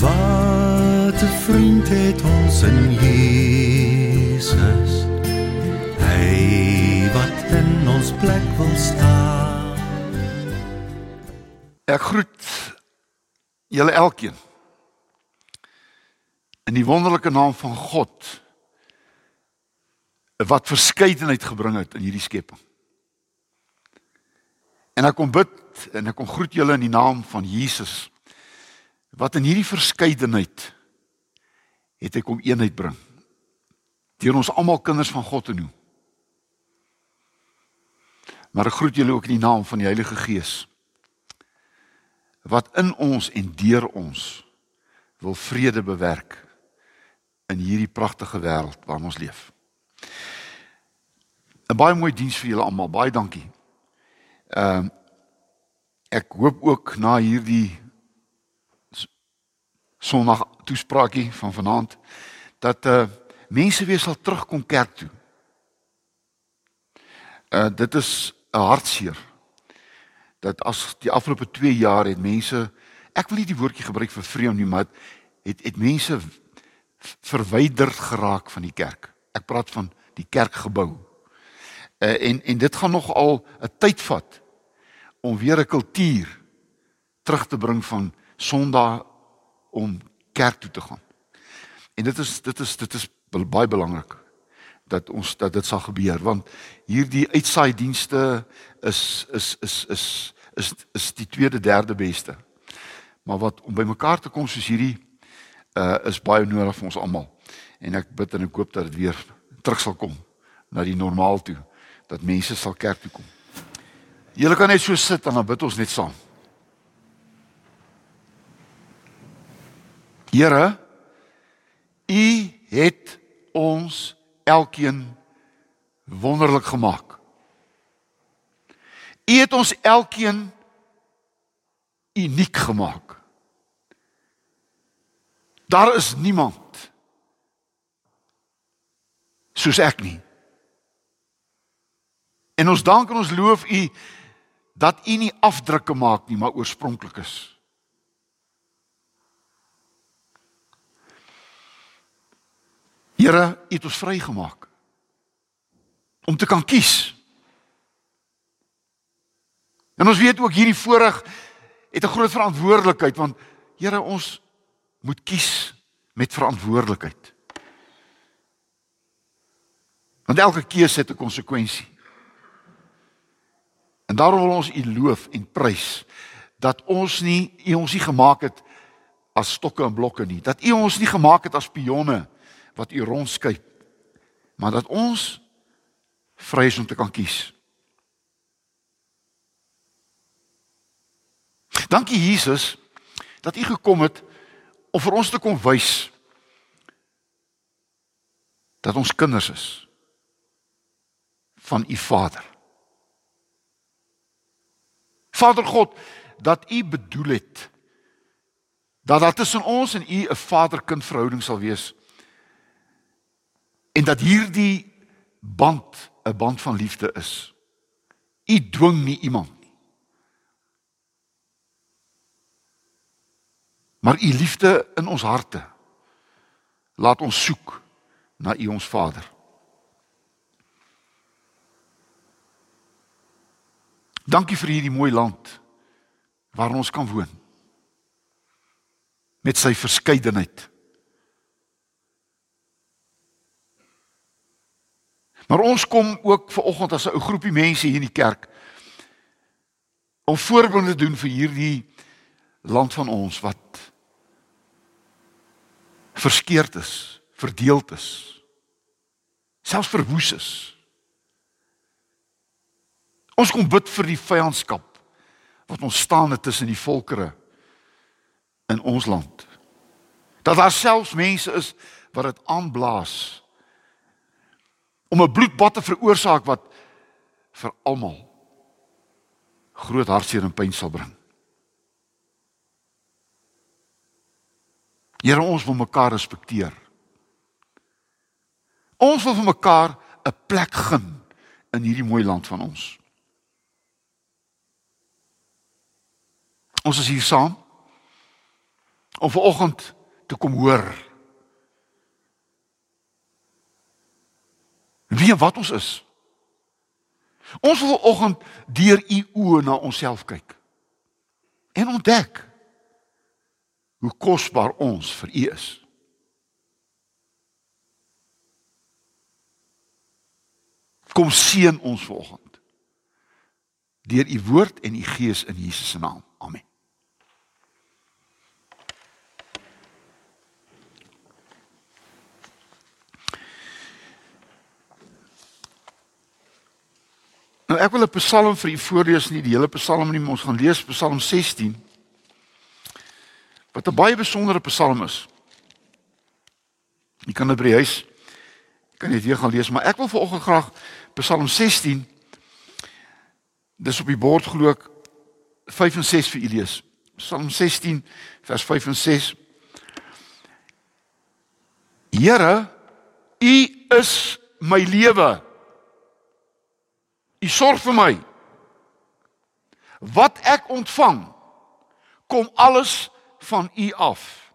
Wat 'n vriend het ons in Jesus. Hy wat in ons plek wil staan. Ek groet julle elkeen. In die wonderlike naam van God wat verskeidenheid gebring het in hierdie skepping. En ek kom bid en ek kom groet julle in die naam van Jesus wat in hierdie verskeidenheid het hy kom eenheid bring. Deur ons almal kinders van God te noem. Maar ek groet julle ook in die naam van die Heilige Gees wat in ons en deur ons wil vrede bewerk in hierdie pragtige wêreld waarin ons leef. 'n Baie mooi diens vir julle almal. Baie dankie. Ehm uh, ek hoop ook na hierdie Sondag toespraakie van vanaand dat uh mense weer sal terugkom kerk toe. Uh dit is 'n hartseer dat as die afgelope 2 jaar het mense ek wil nie die woordjie gebruik vir vreem nie, maar het het mense verwyder geraak van die kerk. Ek praat van die kerkgebou. Uh en en dit gaan nog al 'n tyd vat om weer 'n kultuur terug te bring van Sondag om kerk toe te gaan. En dit is dit is dit is baie belangrik dat ons dat dit sal gebeur want hierdie uitsaai dienste is is is is is is die tweede derde beste. Maar wat om bymekaar te kom soos hierdie uh is baie nodig vir ons almal. En ek bid en ek hoop dat dit weer terug sal kom na die normaal toe dat mense sal kerk toe kom. Julle kan net so sit en dan bid ons net saam. Here, U het ons elkeen wonderlik gemaak. U het ons elkeen uniek gemaak. Daar is niemand soos ek nie. En ons dank en ons loof U dat U nie afdrukke maak nie, maar oorspronklik is. Here, U het ons vrygemaak om te kan kies. En ons weet ook hierdie voorreg het 'n groot verantwoordelikheid want Here, ons moet kies met verantwoordelikheid. Want elke keuse het 'n konsekwensie. En daarom wil ons U loof en prys dat ons nie U ons nie gemaak het as stokke en blokke nie. Dat U ons nie gemaak het as pionne wat u rondskyp maar dat ons vry is om te kan kies. Dankie Jesus dat u gekom het om vir ons te kom wys dat ons kinders is van u Vader. Vader God, dat u bedoel het dat daar tussen ons en u 'n vader-kind verhouding sal wees en dat hierdie band 'n band van liefde is. U dwing nie iemand nie. Maar u liefde in ons harte laat ons soek na u ons Vader. Dankie vir hierdie mooi land waarin ons kan woon. Met sy verskeidenheid. Maar ons kom ook ver oggend as 'n ou groepie mense hier in die kerk om voorbeelde te doen vir hierdie land van ons wat verskeurd is, verdeeld is, selfs verwoes is. Ons kom bid vir die vyandskap wat ons staan tussen die volkere in ons land. Dat daar selfs mense is wat dit aanblaas om 'n bloedbad te veroorsaak wat vir almal groot hartseer en pyn sal bring. Here ons wil mekaar respekteer. Ons wil vir mekaar 'n plek gun in hierdie mooi land van ons. Ons is hier saam. om vanoggend te kom hoor. Wie wat ons is. Ons wil vanoggend deur u oë na onsself kyk en ontdek hoe kosbaar ons vir u is. Kom seën ons vanoggend deur u woord en u gees in Jesus se naam. Amen. Nou ek wil 'n Psalm vir u voorlees, nie die hele Psalm nie, maar ons gaan lees Psalm 16. Wat 'n baie besondere Psalm is. Jy kan dit by die huis kan jy weer gaan lees, maar ek wil vanoggend graag Psalm 16 Dis op die bord glo ek 5 en 6 vir u lees. Psalm 16 vers 5 en 6. Here, u is my lewe. U sorg vir my. Wat ek ontvang, kom alles van u af.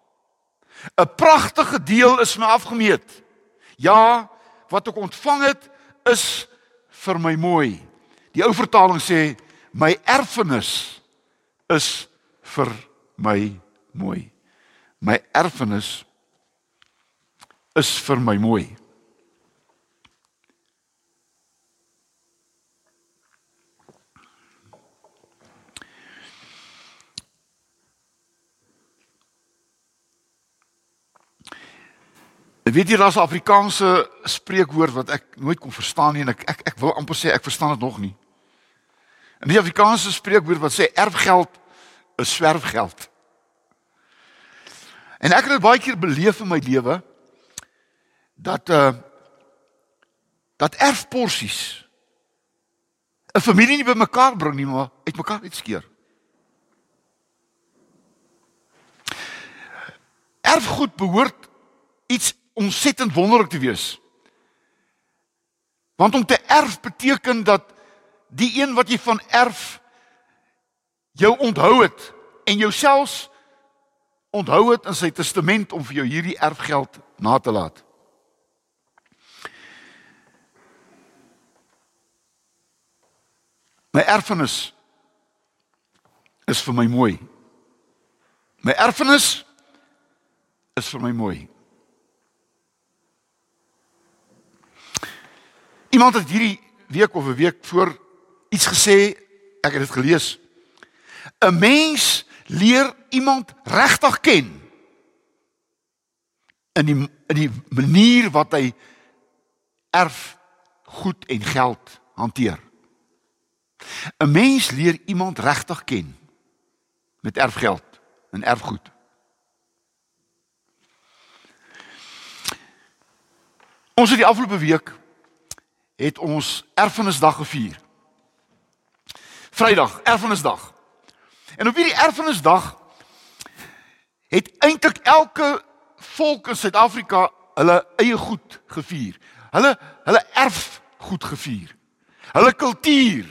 'n Pragtige deel is my afgemeet. Ja, wat ek ontvang het is vir my mooi. Die ou vertaling sê my erfenis is vir my mooi. My erfenis is vir my mooi. Weet jy daar's 'n Afrikaanse spreekwoord wat ek nooit kon verstaan nie en ek ek ek wil amper sê ek verstaan dit nog nie. En die Afrikaanse spreekwoord wat sê erfgeld is swerfgeld. En ek het dit baie keer beleef in my lewe dat uh dat erfporsies 'n familie nie bymekaar bring nie, maar uitmekaar uitskeer. Erfgoed behoort iets ontsettend wonderlik te wees. Want om te erf beteken dat die een wat jy van erf jou onthou het en jouself onthou het in sy testament om vir jou hierdie erfgeld na te laat. My erfenis is vir my mooi. My erfenis is vir my mooi. Iemand het hierdie week of 'n week voor iets gesê, ek het dit gelees. 'n Mens leer iemand regtig ken in die in die manier wat hy erf goed en geld hanteer. 'n Mens leer iemand regtig ken met erfgeld en erfgoed. Ons het die afgelope week het ons erfenisdag gevier. Vrydag, erfenisdag. En op hierdie erfenisdag het eintlik elke volk in Suid-Afrika hulle eie goed gevier. Hulle hulle erfgoed gevier. Hulle kultuur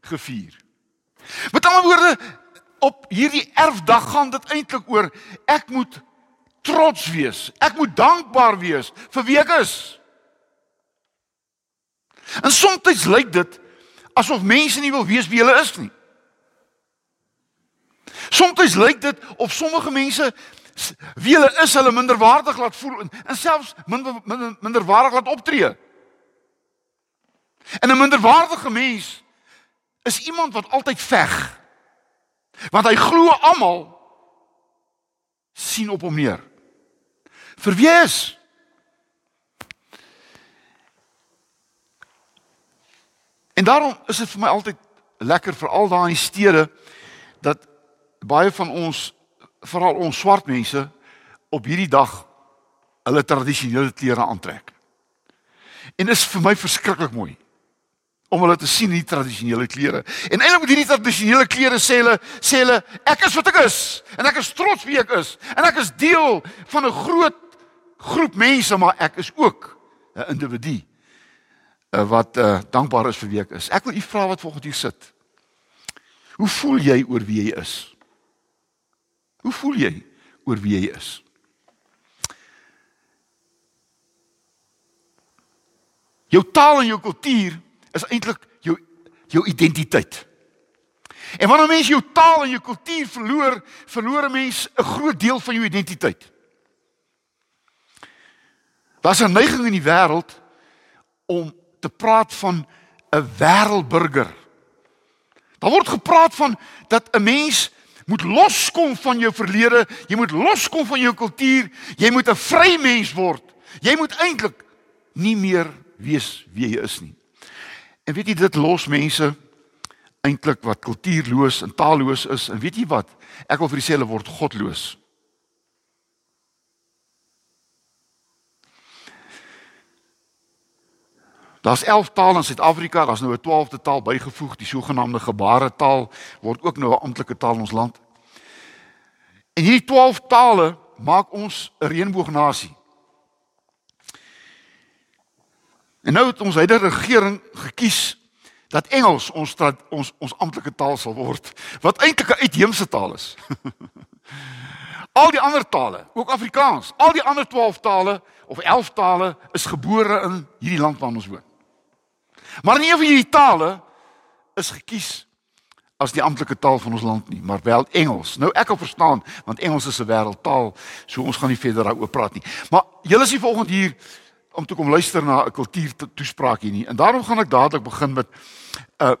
gevier. Met ander woorde, op hierdie erfdag gaan dit eintlik oor ek moet trots wees. Ek moet dankbaar wees vir wie ek is. En soms lyk dit asof mense nie wil weet wie hulle is nie. Soms lyk dit of sommige mense wie hulle is, hulle minderwaardig laat voel en, selfs minder, minder minderwaardig laat optree. En 'n minderwaardige mens is iemand wat altyd veg. Want hy glo almal sien op hom neer. Vir wie is? En daarom is dit vir my altyd lekker veral daar in die stede dat baie van ons veral ons swart mense op hierdie dag hulle tradisionele klere aantrek. En dit is vir my verskriklik mooi om hulle te sien in die tradisionele klere. En eintlik met hierdie tradisionele klere sê hulle sê hulle ek is wat ek is en ek is trots wie ek is en ek is deel van 'n groot groep mense maar ek is ook 'n individu wat uh, dankbaar is vir wie ek is. Ek wil u vra wat volgens hier sit. Hoe voel jy oor wie jy is? Hoe voel jy? oor wie jy is. Jou taal en jou kultuur is eintlik jou jou identiteit. En wanneer mens jou taal en jou kultuur verloor, verloor 'n mens 'n groot deel van jou identiteit. Daar's 'n neiging in die wêreld om te praat van 'n wêreldburger. Daar word gepraat van dat 'n mens moet loskom van jou verlede, jy moet loskom van jou kultuur, jy moet 'n vry mens word. Jy moet eintlik nie meer wees wie jy is nie. En weet jy dit los mense eintlik wat kultuurloos en taalloos is en weet jy wat? Ek wil vir julle sê hulle word godloos. Daar's 11 tale in Suid-Afrika, daar's nou 'n 12de taal bygevoeg, die sogenaamde gebaretaal word ook nou 'n amptelike taal in ons land. En hierdie 12 tale maak ons 'n reënboognasie. En nou het ons huidige regering gekies dat Engels ons ons ons amptelike taal sal word, wat eintlik 'n uitheemse taal is. al die ander tale, ook Afrikaans, al die ander 12 tale of 11 tale is gebore in hierdie land waar ons woon. Maar nie een van hierdie tale is gekies as die amptelike taal van ons land nie, maar wel Engels. Nou ek kan verstaan want Engels is 'n wêreldtaal, so ons gaan nie verder daaroor praat nie. Maar julle is hier vanoggend hier om te kom luister na 'n kultuur toespraak hier nie. En daarom gaan ek dadelik begin met uh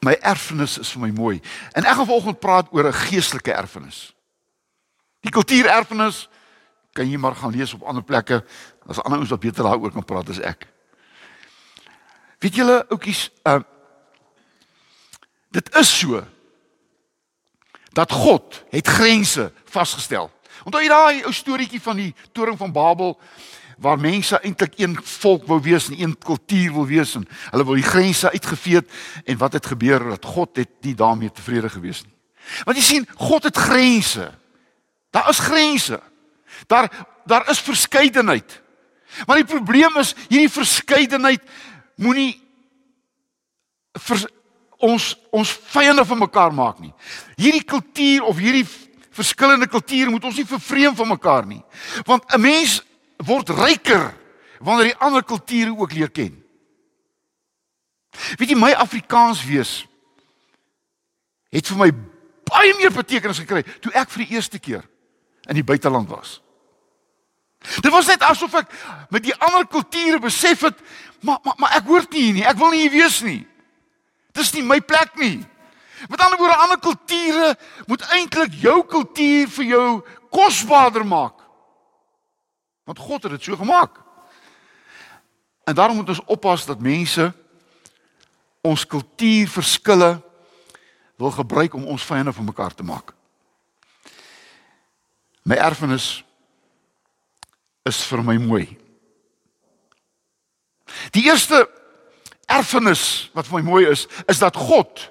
my erfenis is vir my mooi. En ek gaan vanoggend praat oor 'n geestelike erfenis. Die kultuurerfenis kan jy maar gaan lees op ander plekke. As ander ouens wat beter daaroor kan praat as ek. Weet julle ouetjies, uh dit is so dat God het grense vasgestel. Onthou jy daai ou storieetjie van die toring van Babel waar mense eintlik een volk wou wees en een kultuur wil wees en hulle wou die grense uitgeveet en wat het gebeur dat God het nie daarmee tevrede gewees nie. Want jy sien, God het grense. Daar is grense. Daar daar is verskeidenheid. Maar die probleem is hierdie verskeidenheid moenie vir ons ons vyande van mekaar maak nie. Hierdie kultuur of hierdie verskillende kulture moet ons nie vervreem van mekaar nie. Want 'n mens word ryker wanneer jy ander kulture ook leer ken. Weet jy my Afrikaans wees het vir my baie meer betekenis gekry toe ek vir die eerste keer in die buiteland was. Dit was net asof ek met die ander kulture besef het, maar maar maar ek hoort nie hier nie. Ek wil nie hier wees nie. Dis nie my plek nie. Met ander woorde, ander kulture moet eintlik jou kultuur vir jou kosbaarder maak. Want God het dit so gemaak. En daarom moet ons oppas dat mense ons kultuurverskille wil gebruik om ons vyande van mekaar te maak. My erfenis is vir my mooi. Die eerste erfenis wat vir my mooi is, is dat God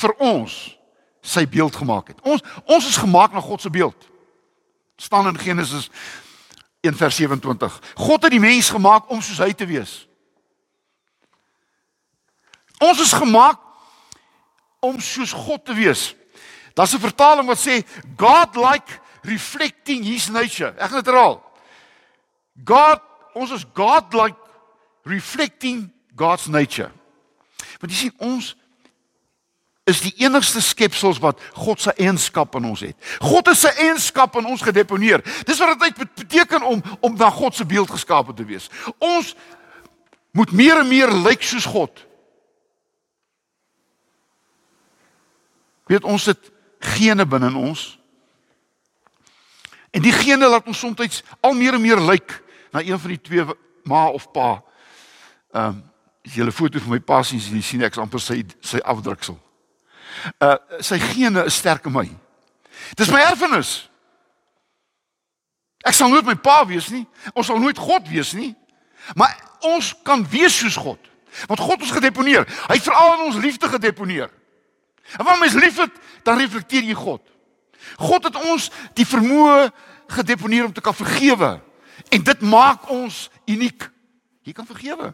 vir ons sy beeld gemaak het. Ons ons is gemaak na God se beeld. staan in Genesis 1 vers 27. God het die mens gemaak om soos hy te wees. Ons is gemaak om soos God te wees. Daar's 'n vertaling wat sê God like reflecting his nature. Ek gaan dit herhaal. God, ons is God like reflecting God's nature. Want jy sien ons is die enigste skepsels wat God se eienskap in ons het. God het sy eienskap in ons gedeponeer. Dis wat dit beteken om om na God se beeld geskape te wees. Ons moet meer en meer lyk soos God. Weet ons het gene binne in ons. En die gene laat ons soms al meer en meer lyk na een van die twee ma of pa. Ehm um, as jy 'n foto van my pa sien, sien ek amper sy sy afdruksel uh sy gene is sterk in my. Dis my erfenis. Ek sal nooit my pa wees nie. Ons sal nooit God wees nie. Maar ons kan wees soos God. Want God ons gedeponeer. Hy het veral in ons liefde gedeponeer. En wanneer mens liefhet, dan reflekteer jy God. God het ons die vermoë gedeponeer om te kan vergewe. En dit maak ons uniek. Jy kan vergewe.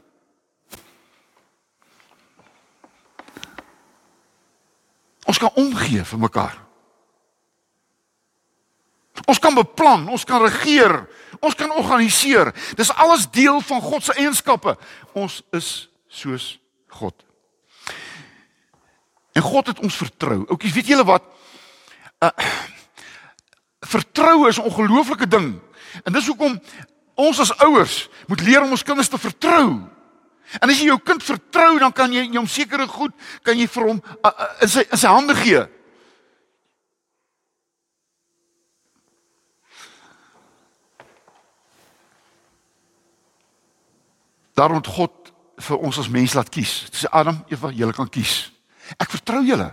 Ons kan omgee vir mekaar. Ons kan beplan, ons kan regeer, ons kan organiseer. Dis alles deel van God se eienskappe. Ons is soos God. En God het ons vertrou. Oukies, weet julle wat? Uh vertroue is 'n ongelooflike ding. En dis hoekom ons as ouers moet leer om ons kinders te vertrou. En as jy jou kind vertrou, dan kan jy hom sekere goed kan jy vir hom uh, uh, in sy in sy hande gee. Daarom het God vir ons as mens laat kies. Dit sê Adam, Eva, julle kan kies. Ek vertrou julle.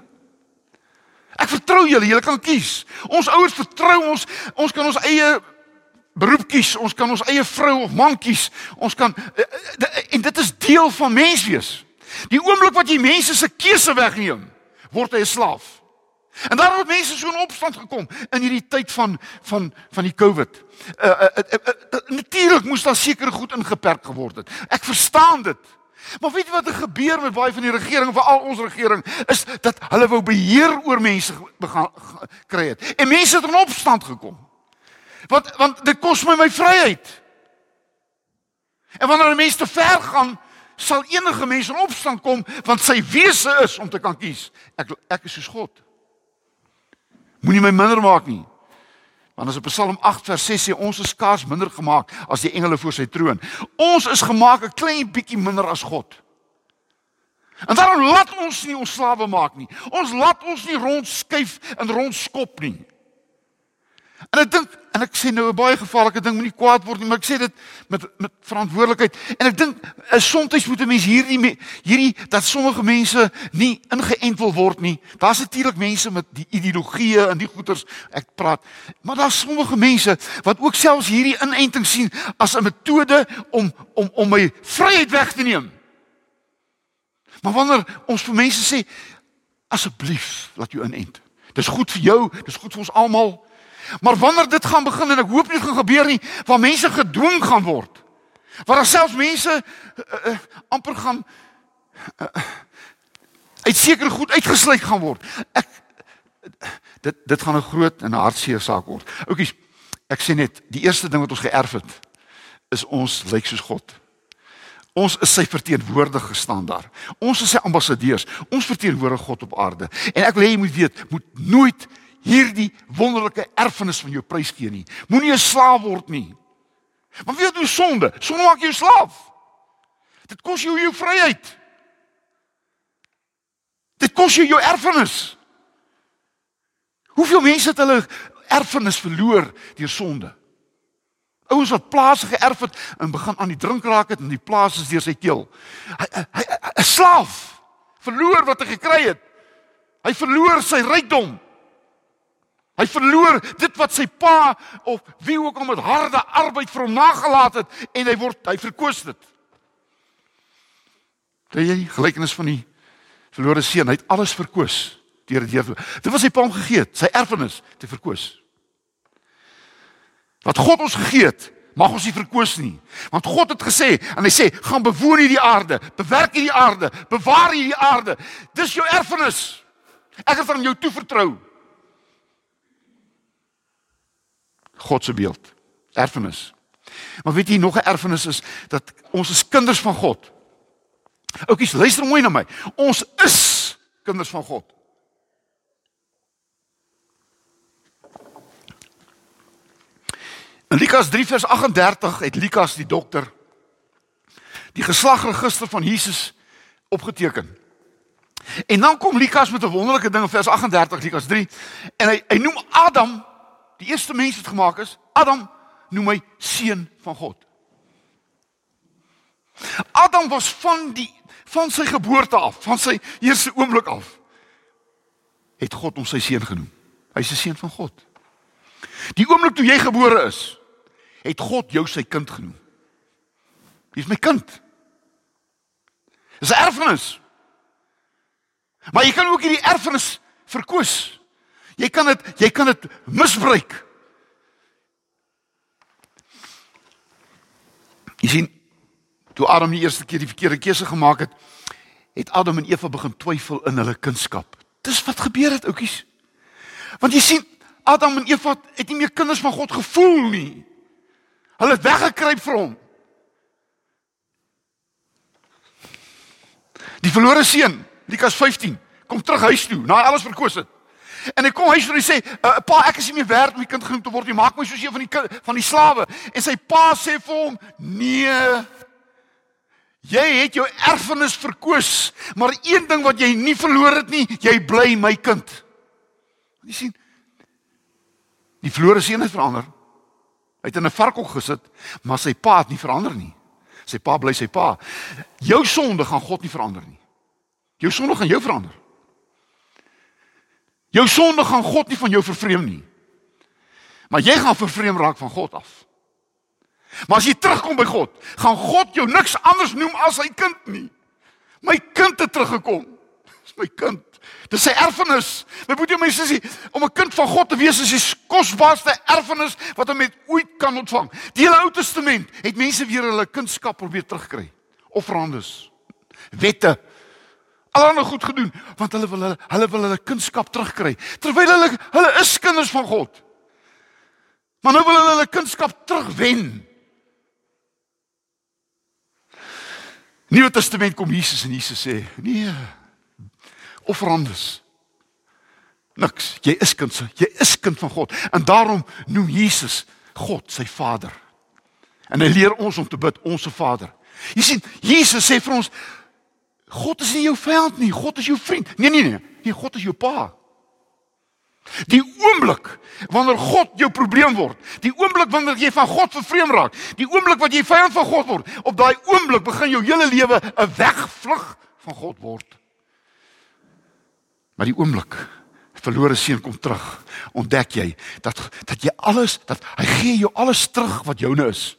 Ek vertrou julle, julle kan kies. Ons ouers vertrou ons, ons kan ons eie beroep kies, ons kan ons eie vrou of man kies. Ons kan eh, eh, en dit is deel van menswees. Die oomblik wat jy mense se keuse wegneem, word hy 'n slaaf. En daarom het mense so in opstand gekom in hierdie tyd van van van die COVID. Uh, uh, uh, uh, uh, Natuurlik moes daar sekere goed ingeperk geword het. Ek verstaan dit. Maar weet jy wat er gebeur met baie van die regering, veral ons regering, is dat hulle wou beheer oor mense begaan kry het. En mense het in opstand gekom. Want want dit kos my my vryheid. En wanneer 'n mens te ver gaan, sal enige mens in opstand kom want sy wese is om te kan kies. Ek ek is soos God. Moenie my minder maak nie. Want as op Psalm 8 vers 6 sê ons is skaars minder gemaak as die engele voor sy troon. Ons is gemaak 'n klein bietjie minder as God. En daarom laat ons nie ons slawe maak nie. Ons laat ons nie rondskuif en rondskop nie. En ek dink en ek sê nou 'n baie gevaarlike ding, moenie kwaad word nie, maar ek sê dit met met verantwoordelikheid. En ek dink eh, soms moet 'n mens hierdie hierdie dat sommige mense nie ingeënt wil word nie. Daar's natuurlik mense met die ideologieë en die goeters ek praat. Maar daar's sommige mense wat ook selfs hierdie inenting sien as 'n metode om om om my vryheid weg te neem. Maar wanneer ons vir mense sê asseblief laat jou inent. Dis goed vir jou, dis goed vir ons almal. Maar wanneer dit gaan begin en ek hoop nie gaan gebeur nie, waar mense gedwing gaan word. Waar daar selfs mense uh, uh, amper gaan uh, uit sekere goed uitgesluit gaan word. Ek dit dit gaan 'n groot en 'n hartseer saak word. Oukies, ek sê net, die eerste ding wat ons geërf het is ons lyk soos God. Ons is sy verteenwoordiger staan daar. Ons is sy ambassadeurs. Ons verteenwoordig God op aarde. En ek wil hê jy moet weet, moet nooit hierdie wonderlike erfenis van jou prys gee nie. Moenie 'n slaaf word nie. Want weet jy sonde? Sonde maak jou slaaf. Dit kos jou jou vryheid. Dit kos jou jou erfenis. Hoeveel mense het hulle erfenis verloor deur sonde? Ouens wat plase geërf het en begin aan die drink raak het en die plase is deur sy keel. 'n slaaf verloor wat hy gekry het. Hy verloor sy rykdom. Hy verloor dit wat sy pa of wie ook al met harde arbeid vir hom nagelaat het en hy word hy verkoos dit. Dit is die gelykenis van die verlore seun, hy het alles verkoos deur dit. Dit was sy pa hom gegee, sy erfenis te verkoos. Wat God ons gegee het, mag ons nie verkoos nie. Want God het gesê en hy sê, gaan bewoon hierdie aarde, bewerk hierdie aarde, bewaar hierdie aarde. Dis jou erfenis. Ek het aan jou toevertrou. God se beeld. Erfenis. Maar weet jy nog 'n erfenis is dat ons is kinders van God. Oukies, luister mooi na my. Ons is kinders van God. In Lukas 3 vers 38 het Lukas die dokter die geslagregister van Jesus opgeteken. En dan kom Lukas met 'n wonderlike ding in vers 38 Lukas 3 en hy hy noem Adam die eerste mens wat gemaak is, Adam noem hy seun van God. Adam was van die van sy geboorte af, van sy eerste oomblik af, het God hom sy seun genoem. Hy's 'n seun van God. Die oomblik toe jy gebore is, het God jou sy kind genoem. Jy's my kind. Dis 'n erfenis. Maar jy kan ook hierdie erfenis verkoos. Jy kan dit jy kan dit misbruik. Jy sien, toe Adam die eerste keer die verkeerde keuse gemaak het, het Adam en Eva begin twyfel in hulle kunskap. Dis wat gebeur het, oudjies. Want jy sien, Adam en Eva het nie meer kinders van God gevoel nie. Hulle het weggekruip vir hom. Die verlore seun, Lukas 15, kom terug huis toe na alles verkoos het. En hy kom huis toe en hy sê, uh, "Pa, ek is nie meer werd om die kind genoem te word nie. Maak my soos een van die van die slawe." En sy pa sê vir hom, "Nee. Jy het jou erfenis verkoos, maar een ding wat jy nie verloor het nie, jy bly my kind." Jy sien, die verlore seun het verander. Hy het in 'n varkhok gesit, maar sy pa het nie verander nie. Sy pa bly sy pa. Jou sonde gaan God nie verander nie. Jou sonde gaan jou verander. Jou sonde gaan God nie van jou vervreem nie. Maar jy gaan vervreem raak van God af. Maar as jy terugkom by God, gaan God jou niks anders noem as sy kind nie. My kind het teruggekom. Dis my kind. Dis sy erfenis. My broer en my sussie, om 'n kind van God te wees is die kosbaarste erfenis wat 'n mens ooit kan ontvang. Die hele Ou Testament het mense weer hulle kindskap probeer terugkry. Offerandes. Wette. Allerhande goed gedoen want hulle wil hulle hulle wil hulle kindskap terugkry terwyl hulle hulle is kinders van God. Maar nou wil hulle hulle kindskap terugwen. Nuwe Testament kom Jesus en Jesus sê: "Nee. Offerandes. Niks. Jy is kind, jy is kind van God en daarom noem Jesus God sy Vader. En hy leer ons om te bid, onsse Vader. Jy sien, Jesus sê vir ons God is nie jou vyand nie, God is jou vriend. Nee nee nee, nee God is jou pa. Die oomblik wanneer God jou probleem word, die oomblik wanneer jy van God vervreem raak, die oomblik wat jy vyand van God word, op daai oomblik begin jou hele lewe 'n wegvlug van God word. Maar die oomblik verlore seun kom terug, ontdek jy dat dat jy alles dat hy gee jou alles terug wat joune is.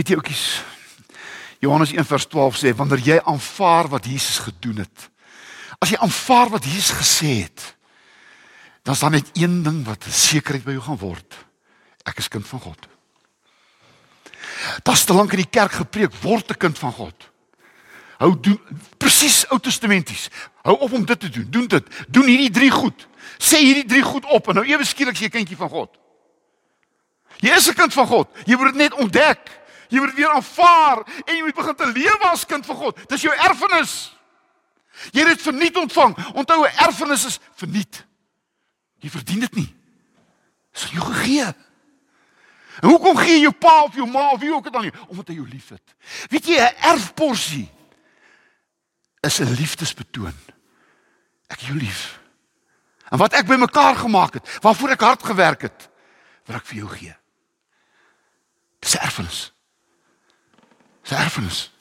Weet jy ookies Johannes 1:12 sê wanneer jy aanvaar wat Jesus gedoen het. As jy aanvaar wat Jesus gesê het, dan is daar net een ding wat sekerheid by jou gaan word. Ek is kind van God. Das te lank in die kerk gepreek word 'n kind van God. Hou doen presies Ou Testamenties. Hou op om dit te doen. Doen dit. Doen hierdie drie goed. Sê hierdie drie goed op en nou ewe skielik jy kindjie van God. Jy is 'n kind van God. Jy moet dit net ontdek. Jy moet weer aanvaar en jy moet begin te lewe as kind van God. Dis jou erfenis. Jy het dit verniet ontvang. Onthou 'n erfenis is verniet. Jy verdien dit nie. Dis jou gegee. En hoekom gee jou pa of jou ma of wie ook al dan nie omdat hy jou liefhet? Weet jy 'n erfporsie is 'n liefdesbetoon. Ek jou lief. En wat ek bymekaar gemaak het, waarvoor ek hard gewerk het, wil ek vir jou gee. Dis erfenis se erfenis.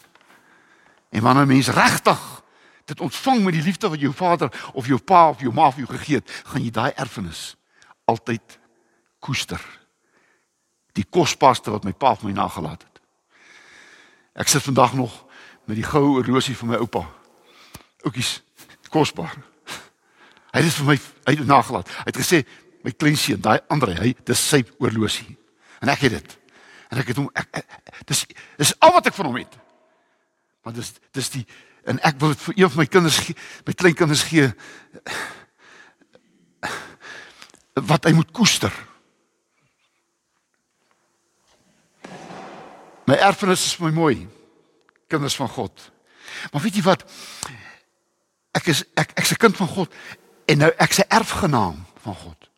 En wanneer mens regtig dit ontvang met die liefde wat jou vader of jou pa of jou ma vir jou gegee het, gaan jy daai erfenis altyd koester. Die kosbaarste wat my pa vir my nagelaat het. Ek sit vandag nog met die goue horlosie van my oupa. Oukies, kosbaar. Hy het dit vir my uit nagelaat. Hy het gesê my kleinseun, daai ander hy, dis sy horlosie. En ek het dit. En ek het hom ek, ek dis dis al wat ek van hom het. Maar dis dis die en ek wil dit vir een van my kinders gee, my kleinkinders gee wat hy moet koester. My erfenis is my mooi. Kinders van God. Maar weet jy wat? Ek is ek ek's 'n kind van God en nou ek's 'n erfgenaam van God.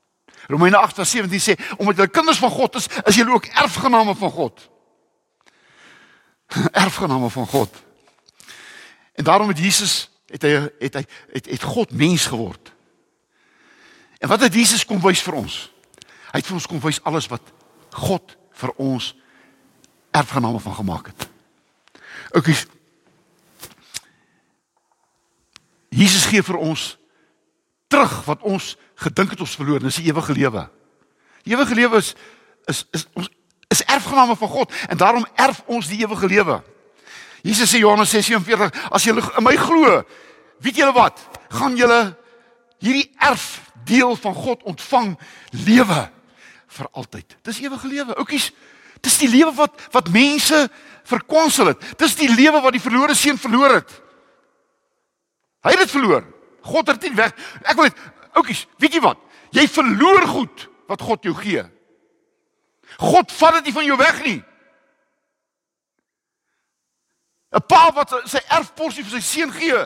Romeine 8:17 sê omdat julle kinders van God is, is julle ook erfgename van God. erfgename van God. En daarom het Jesus het hy het hy het, het God mens geword. En wat het Jesus kom wys vir ons? Hy het vir ons kom wys alles wat God vir ons erfgename van gemaak het. Oukie. Jesus gee vir ons terug wat ons gedink het ons verloor, dis die ewige lewe. Die ewige lewe is is is ons is erfgename van God en daarom erf ons die ewige lewe. Jesus sê Johannes 6:47, as julle in my glo, weet julle wat? Gaan julle hierdie erfdeel van God ontvang lewe vir altyd. Dis ewige lewe. Oukies, dis die lewe wat wat mense verkwansel het. Dis die lewe wat die verlore seun verloor het. Hy het dit verloor. God het dit weg. Ek wil net oukies, weet jy wat? Jy verloor goed wat God jou gee. God vat dit nie van jou weg nie. 'n Pa wat sy erfporsie vir sy seun gee.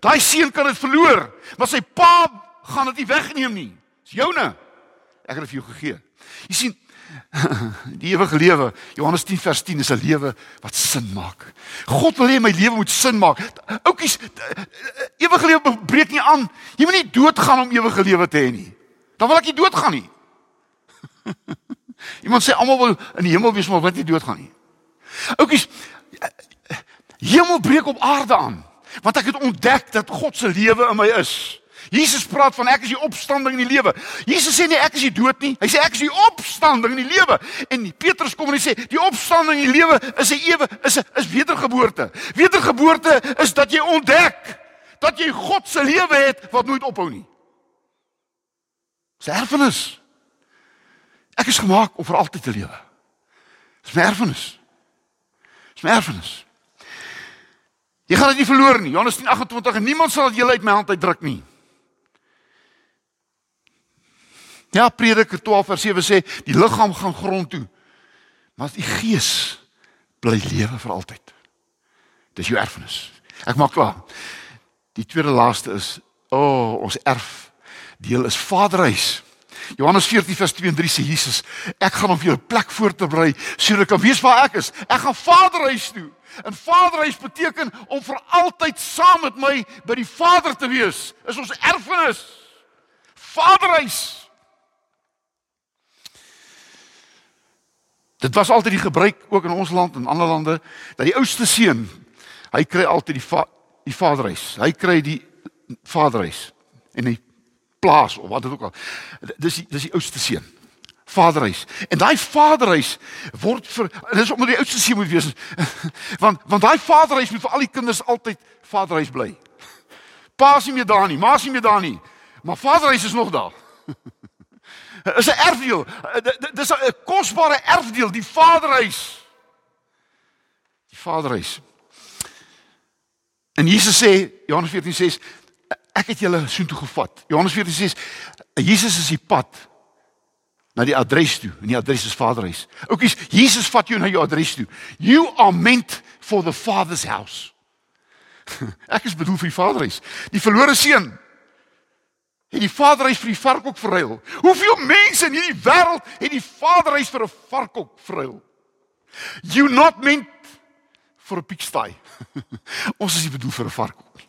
Daai seun kan dit verloor, maar sy pa gaan dit nie wegneem nie. Dis joune. Ek het dit vir jou gegee. Jy sien, die ewige lewe, Johannes 10 vers 10 is 'n lewe wat sin maak. God wil hê my lewe moet sin maak. Oukies, ewige lewe breek nie aan. Jy moet nie doodgaan om ewige lewe te hê nie. Dan wil ek nie doodgaan nie. Iemand sê almal wil in die hemel wees maar wil nie doodgaan nie. Oukies, hemel breek op aarde aan want ek het ontdek dat God se lewe in my is. Jesus praat van ek is die opstanding en die lewe. Jesus sê nie ek is die dood nie. Hy sê ek is die opstanding en die lewe. En Petrus kom en hy sê die opstanding en die lewe is 'n ewe is 'n is wedergeboorte. Wedergeboorte is dat jy ontdek dat jy God se lewe het wat nooit ophou nie. Dis erfenis. Ek is gemaak om vir altyd te lewe. Dis my erfenis. Dis my erfenis. Jy gaan dit nie verloor nie. Johannes 10:28 en niemand sal dit julle uit my hand uitdruk nie. Ja, Prediker 12 vers 7 sê die liggaam gaan grond toe. Maar die gees bly lewe vir altyd. Dis jou erfenis. Ek maak klaar. Die tweede laaste is o, oh, ons erf deel is vaderhuis. Johannes 14 vers 2 en 3 sê Jesus, ek gaan om vir jou 'n plek voor te berei sodat ek kan weet waar ek is. Ek gaan vaderhuis toe. En vaderhuis beteken om vir altyd saam met my by die Vader te wees. Is ons erfenis. Vaderhuis. Dit was altyd die gebruik ook in ons land en ander lande dat die oudste seun hy kry altyd die va die vaderhuis. Hy kry die vaderhuis en die plaas of wat dit ook al. Dis die, dis die oudste seun. Vaderhuis. En daai vaderhuis word vir dis omdat die oudste seun moet wees. Want want daai vaderhuis moet vir al die kinders altyd vaderhuis bly. Pa is nie meer daar nie, ma is nie meer daar nie. Maar vaderhuis is nog daar. is 'n erfdeel. Eh, dis 'n kosbare erfdeel, die Vaderhuis. Die Vaderhuis. En Jesus sê, Johannes 14 sê, ek het julle soontoe gevat. Johannes 14 sê, Jesus is die pad na die adres toe. En die adres is Vaderhuis. Oukies, Jesus vat jou na jou adres toe. You are meant for the Father's house. Ek is bedoel vir die Vaderhuis. Die verlore seun het die vaderhuis vir die varkok verruil. Hoeveel mense in hierdie wêreld het die vaderhuis vir 'n varkok verruil? You not meant for a pigsty. Ons is nie bedoel vir 'n varkok nie.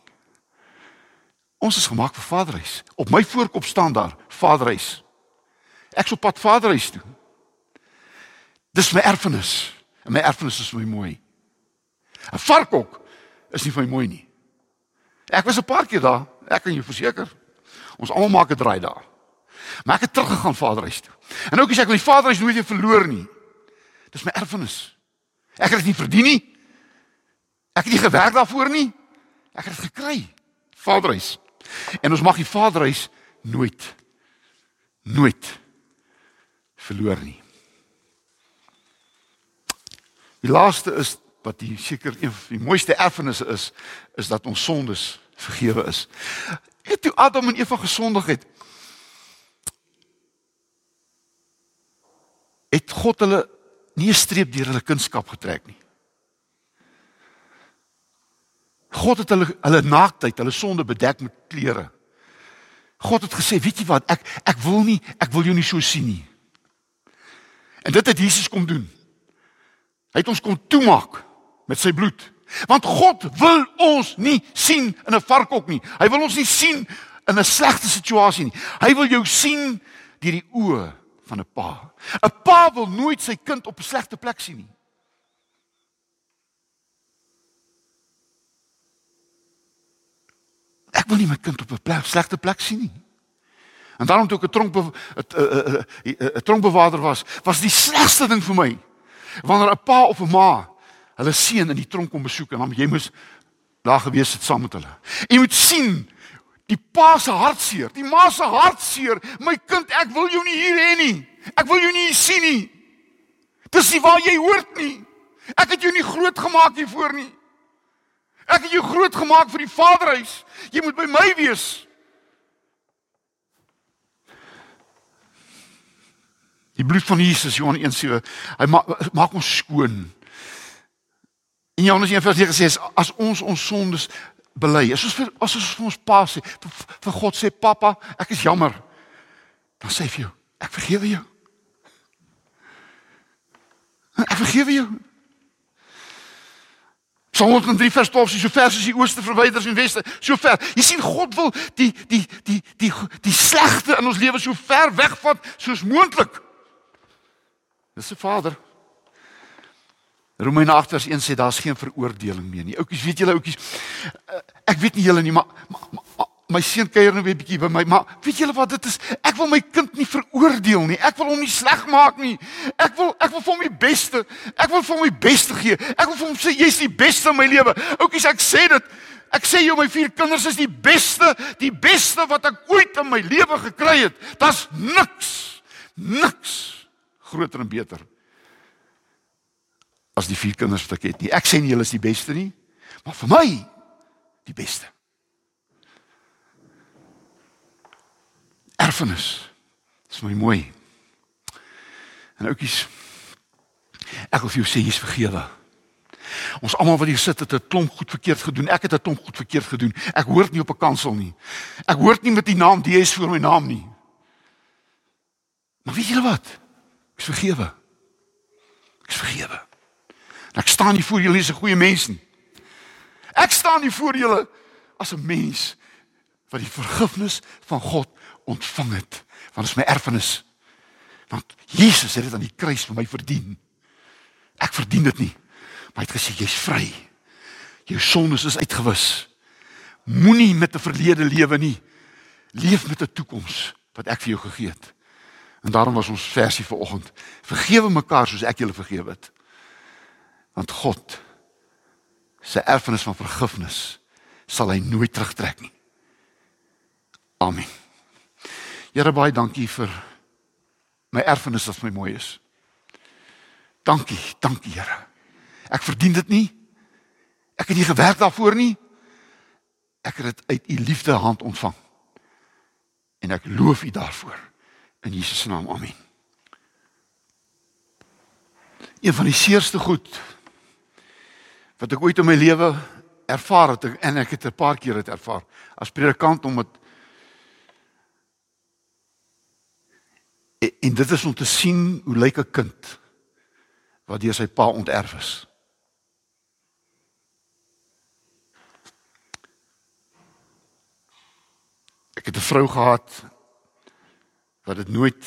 Ons is gemaak vir vaderhuis. Op my voorkop staan daar vaderhuis. Ek sou pad vaderhuis toe. Dis my erfenis. En my erfenis is my mooi. 'n Varkok is nie vir my mooi nie. Ek was 'n paar keer daar, ek kan jou verseker. Ons almal maak 'n draai daar. Maar ek het teruggegaan Vaderhuis toe. En ook as ek my Vaderhuis nooit weer verloor nie. Dis my erfenis. Ek het dit nie verdien nie. Ek het nie gewerk daarvoor nie. Ek het dit gekry. Vaderhuis. En ons mag die Vaderhuis nooit nooit verloor nie. Die laaste is wat die seker een van die mooiste erfenisse is, is dat ons sondes vergewe is. Net toe Adam en Eva gesondig het, het God hulle nie 'n streep deur hulle kunskap getrek nie. God het hulle hulle naaktheid, hulle sonde bedek met klere. God het gesê, weet jy wat, ek ek wil nie, ek wil jou nie so sien nie. En dit het Jesus kom doen. Hy het ons kom toemaak met sy bloed. Want God wil ons nie sien in 'n varkhok nie. Hy wil ons nie sien in 'n slegte situasie nie. Hy wil jou sien deur die oë van 'n pa. 'n Pa wil nooit sy kind op 'n slegte plek sien nie. Ek wil nie my kind op 'n plek, slegte plek sien nie. En daarom toe ek 'n tronk 'n tronkbewaarder was, was die slegste ding vir my wanneer 'n pa of 'n ma hulle seun in die tronk kom besoek en dan jy moes daar gewees het saam met hulle. Jy moet sien die pa se hartseer, die ma se hartseer. My kind, ek wil jou nie hier hê nie. Ek wil jou nie hier sien nie. Dis nie waar jy hoort nie. Ek het jou nie groot gemaak hiervoor nie. Ek het jou groot gemaak vir die Vaderhuis. Jy moet by my wees. Die bloed van Jesus, Johan 1:7, hy ma maak ons skoon. En Johannes 1:9 gesê is as ons ons sondes bely, as ons vir as ons vir ons pa sê, vir, vir God sê pappa, ek is jammer. Dan sê hy vir jou, ek vergewe jou. Ek vergewe jou. Psalm 103 vers 12 sê so ver as die ooste verwyder is en weste, so ver. Jy sien God wil die die die die, die slegte in ons lewe so ver wegvat soos moontlik. Dis se Vader. Romeine 8 vers 1 sê daar's geen veroordeling meer nie. Oukies, weet julle oukies, eh, ek weet nie julle nie, maar, maar, maar my seun kuier nou weer bietjie by my, maar weet julle wat dit is? Ek wil my kind nie veroordeel nie. Ek wil hom nie sleg maak nie. Ek wil ek wil vir hom die beste. Ek wil vir hom die beste gee. Ek wil vir hom sê jy's die beste in my lewe. Oukies, ek sê dit. Ek sê jou my vier kinders is die beste, die beste wat ek ooit in my lewe gekry het. Daar's niks. Niks groter en beter as die vier kinders wat ek het nie. Ek sê nie julle is die beste nie, maar vir my die beste. Erfenis. Dis my mooi. En oukies, ek wil vir jou sê jy's vergewe. Ons almal wat hier sit het 'n klomp goed verkeerd gedoen. Ek het 'n klomp goed verkeerd gedoen. Ek hoort nie op 'n kansel nie. Ek hoort nie met die naam DS voor my naam nie. Maar weet julle wat? Ek's vergewe. Ek's vergewe. En ek staan nie voor julle as 'n goeie mens nie. Ek staan nie voor julle as 'n mens wat die vergifnis van God ontvang het. Want dit is my erfenis. Want Jesus het dit aan die kruis vir my verdien. Ek verdien dit nie. Maar hy het gesê jy's vry. Jou sondes is uitgewis. Moenie met 'n verlede lewe nie. Leef met 'n toekoms wat ek vir jou gegee het. En daarom was ons versie vir oggend. Vergewe mekaar soos ek julle vergewe het. Want God se erfenis van vergifnis sal hy nooit terugtrek nie. Amen. Here baie dankie vir my erfenis wat my mooi is. Dankie, dankie Here. Ek verdien dit nie. Ek het nie gewerk daarvoor nie. Ek het dit uit u liefde hand ontvang. En ek loof u daarvoor. In Jesus naam. Amen. Een van die seerste goed wat ek ooit in my lewe ervaar het en ek het 'n paar keer dit ervaar as predikant om dit en dit is om te sien hoe lyk 'n kind wat deur sy pa onterf is. Ek het 'n vrou gehad wat dit nooit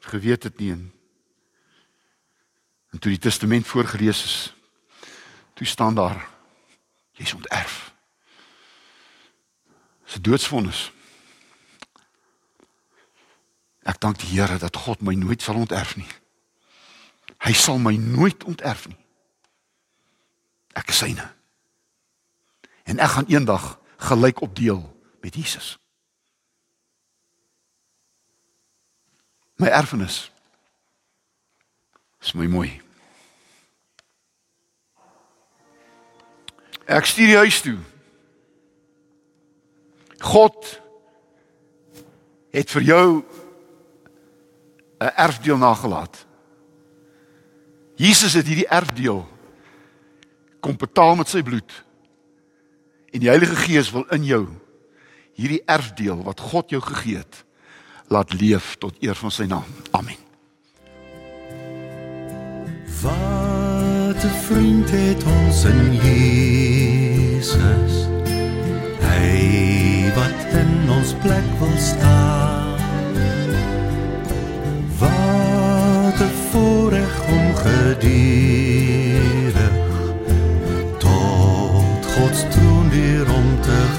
geweet het nie. En toe die testament voorgeles is, toe staan daar jy's onterf. Dis 'n doodsvonnis. Ek dank die Here dat God my nooit sal onterf nie. Hy sal my nooit onterf nie. Ek is syne. En ek gaan eendag gelyk opdeel met Jesus. My erfenis is my mooi. Ek stuur die huis toe. God het vir jou 'n erfdeel nagelaat. Jesus het hierdie erfdeel kom betaal met sy bloed. En die Heilige Gees wil in jou hierdie erfdeel wat God jou gegee het laat leef tot eer van sy naam. Amen. Wat 'n vriend het ons in Jesus. Hy wat in ons plek wil staan. Wat 'n voorreg om geduldig tot God se troon weer om te gaan.